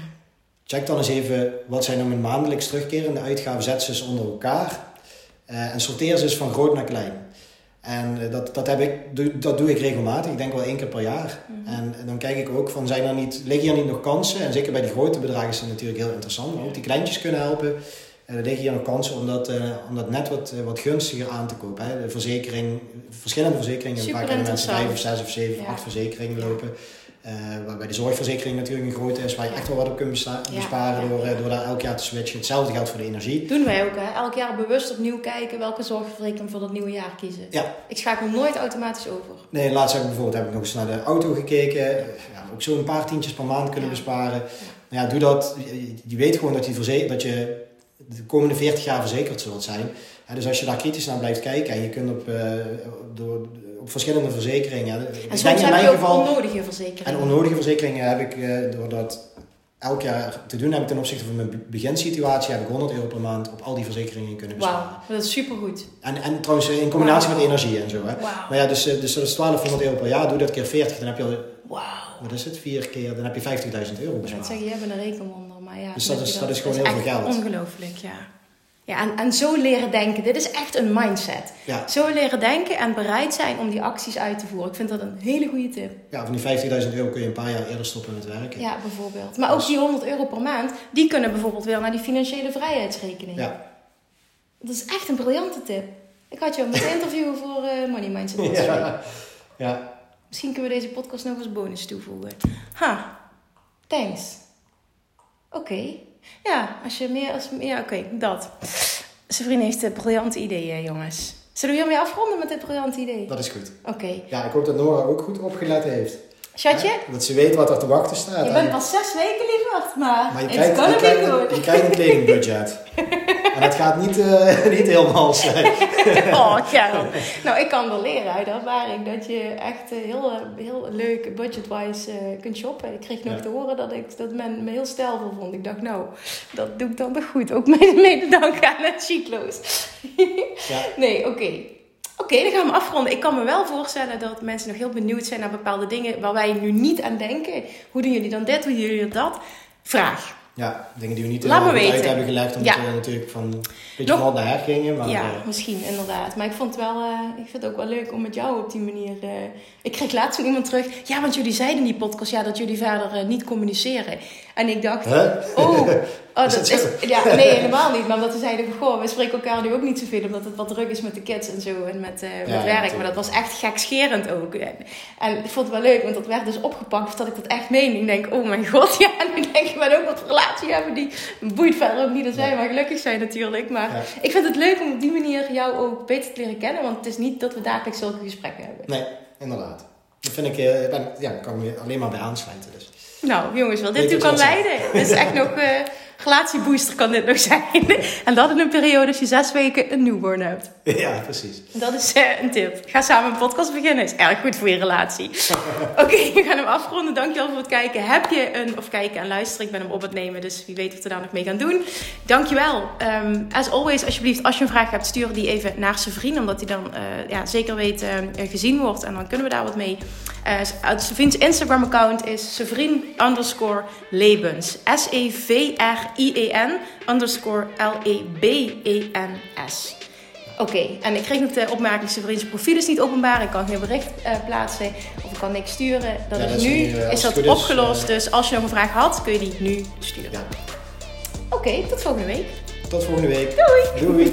Check dan eens even, wat zijn nou mijn maandelijks terugkerende uitgaven? Zet ze eens onder elkaar. eh, en sorteer ze eens van groot naar klein. En eh, dat, dat, heb ik, doe- dat doe ik regelmatig. Ik denk wel één keer per jaar. Mhm. En, en dan kijk ik ook van, zijn er niet, liggen hier niet nog kansen? En zeker bij die grote bedragen is dat natuurlijk heel interessant. Maar ook die kleintjes kunnen helpen. En er liggen hier nog kansen om dat, eh, om dat net wat, eh, wat gunstiger aan te kopen. Hè? De verzekering, verschillende verzekeringen. Super Vaak hebben mensen vijf of zes of zeven of Ja. acht verzekeringen lopen. Eh, waarbij de zorgverzekering natuurlijk een grote is, waar je echt wel wat op kunt Ja, besparen ja, door, eh, door daar elk jaar te switchen. Hetzelfde geldt voor de energie. Doen wij ook, hè? Elk jaar bewust opnieuw kijken welke zorgverzekering voor dat nieuwe jaar kiezen. Ja. Ik schakel nooit automatisch over. Nee, laatst heb ik bijvoorbeeld heb ik nog eens naar de auto gekeken. Ja, ook zo een paar tientjes per maand kunnen besparen. Nou ja, doe dat. Je, weet gewoon dat, die dat je de komende 40 jaar verzekerd zult zijn. Ja, dus als je daar kritisch naar blijft kijken en je kunt op, eh, door, op verschillende verzekeringen. En ik soms in heb mijn je ook geval. onnodige verzekeringen. En onnodige verzekeringen heb ik, eh, door dat elk jaar te doen, heb ik ten opzichte van mijn be- beginsituatie, heb ik 100 euro per maand op al die verzekeringen kunnen besparen. Wauw, dat is supergoed. En, en trouwens eh, in combinatie met energie en zo. Hè. Maar ja, dus, eh, dus dat is 1200 euro per jaar, doe dat keer 40, dan heb je al, Wauw. wat is het, vier keer, dan heb je 50.000 euro Ik zou bespaard. zeggen, je hebt een rekenwonder, maar ja. Dus dat is- dat is gewoon heel veel geld. ongelooflijk, ja. Ja, en, en zo leren denken. Dit is echt een mindset. Ja. Zo leren denken en bereid zijn om die acties uit te voeren. Ik vind dat een hele goede tip. Ja, van die 50.000 euro kun je een paar jaar eerder stoppen met werken. Ja, bijvoorbeeld. Maar ook die 100 euro per maand, die kunnen bijvoorbeeld weer naar die financiële vrijheidsrekening. Ja. Dat is echt een briljante tip. Ik had jou moeten interviewen voor eh, Money Mindset. Ja. ja. Misschien kunnen we deze podcast nog als bonus toevoegen. Ha, thanks. Oké. Ja, als je meer... Als, ja, oké, dat. Zijn vriend heeft een briljante ideeën, jongens. Zullen we hiermee afronden met dit briljante idee? Dat is goed. Oké. Ja, ik hoop dat Nora ook goed opgelet heeft. Chatje, Hè? Dat ze weet wat er te wachten staat. je bent pas zes weken, lieverd, maar, maar je krijgt, je, krijgt je krijgt een kledingbudget. en dat gaat niet, eh, niet helemaal zijn. Oh, Karel. Nou, ik kan wel leren uit ervaring dat je echt eh, heel, eh, heel leuk budget-wise kunt shoppen. Ik kreeg nog Ja. te horen dat, ik, dat men me heel stijlvol vond. Ik dacht, nou, dat doe ik dan toch goed. Ook mede, mede dank aan het Chiclo's. Ja. Nee, oké. Oké, dan gaan we afronden. Ik kan me wel voorstellen dat mensen nog heel benieuwd zijn naar bepaalde dingen waar wij nu niet aan denken. Hoe doen jullie dan dit? Hoe doen jullie dat? Vraag. Ja, dingen die we niet Laat goed uit weten. hebben gelegd. Omdat Ja. we natuurlijk van beetje Nog- van naar her gingen. Maar, ja, eh, misschien inderdaad. Maar ik vond het wel, eh, ik vind het ook wel leuk om met jou op die manier. eh, ik kreeg laatst van iemand terug. Ja, want jullie zeiden in die podcast ja, dat jullie verder niet communiceren. En ik dacht, Huh? oh, oh dat dat is. Ja, nee, helemaal niet. Maar omdat ze zeiden van goh, we spreken elkaar nu ook niet zoveel. Omdat het wat druk is met de kids en zo. En met, met ja, werk. Maar dat was echt gekscherend ook. En, en ik vond het wel leuk, want dat werd dus opgepakt. Of dat ik dat echt meen. Ik denk, oh mijn god, ja. En nu denk ik, maar ook wat relatie hebben die. Boeit verder ook niet dat wij maar gelukkig zijn natuurlijk. Maar Ja. ik vind het leuk om op die manier jou ook beter te leren kennen. Want het is niet dat we dagelijks zulke gesprekken hebben. Nee, inderdaad. Dat vind ik, eh, ben, ja, kan ik me alleen maar bij aansluiten. Dus. Nou, jongens, wat dit toe kan leiden. Dit is echt nog... eh relatiebooster kan dit nog zijn. en dat in een periode als je zes weken een newborn hebt. ja, precies. Dat is eh, een tip. Ga samen een podcast beginnen. Is erg goed voor je relatie. Oké, we gaan hem afronden. Dankjewel voor het kijken. Heb je een... Of kijken en luisteren. Ik ben hem op het nemen. Dus wie weet wat we daar nog mee gaan doen. Dankjewel. Um, as always, alsjeblieft, als je een vraag hebt, stuur die even naar zijn vriend. Omdat hij dan eh, ja, zeker weet eh, gezien wordt. En dan kunnen we daar wat mee. Uh, zijn vriends Instagram account is sevriend underscore Lebens. S-E-V-R-I-E-N underscore L-E-B-E-N-S. Oké, okay. en ik kreeg nog de opmerking, zijn profiel is niet openbaar. Ik kan geen bericht uh, plaatsen of ik kan niks sturen. Dat Ja, is nu, uh, is dat is, opgelost. uh, dus als je nog een vraag had, kun je die nu sturen. Ja. Oké, okay, tot volgende week. Tot volgende week. Doei! Doei!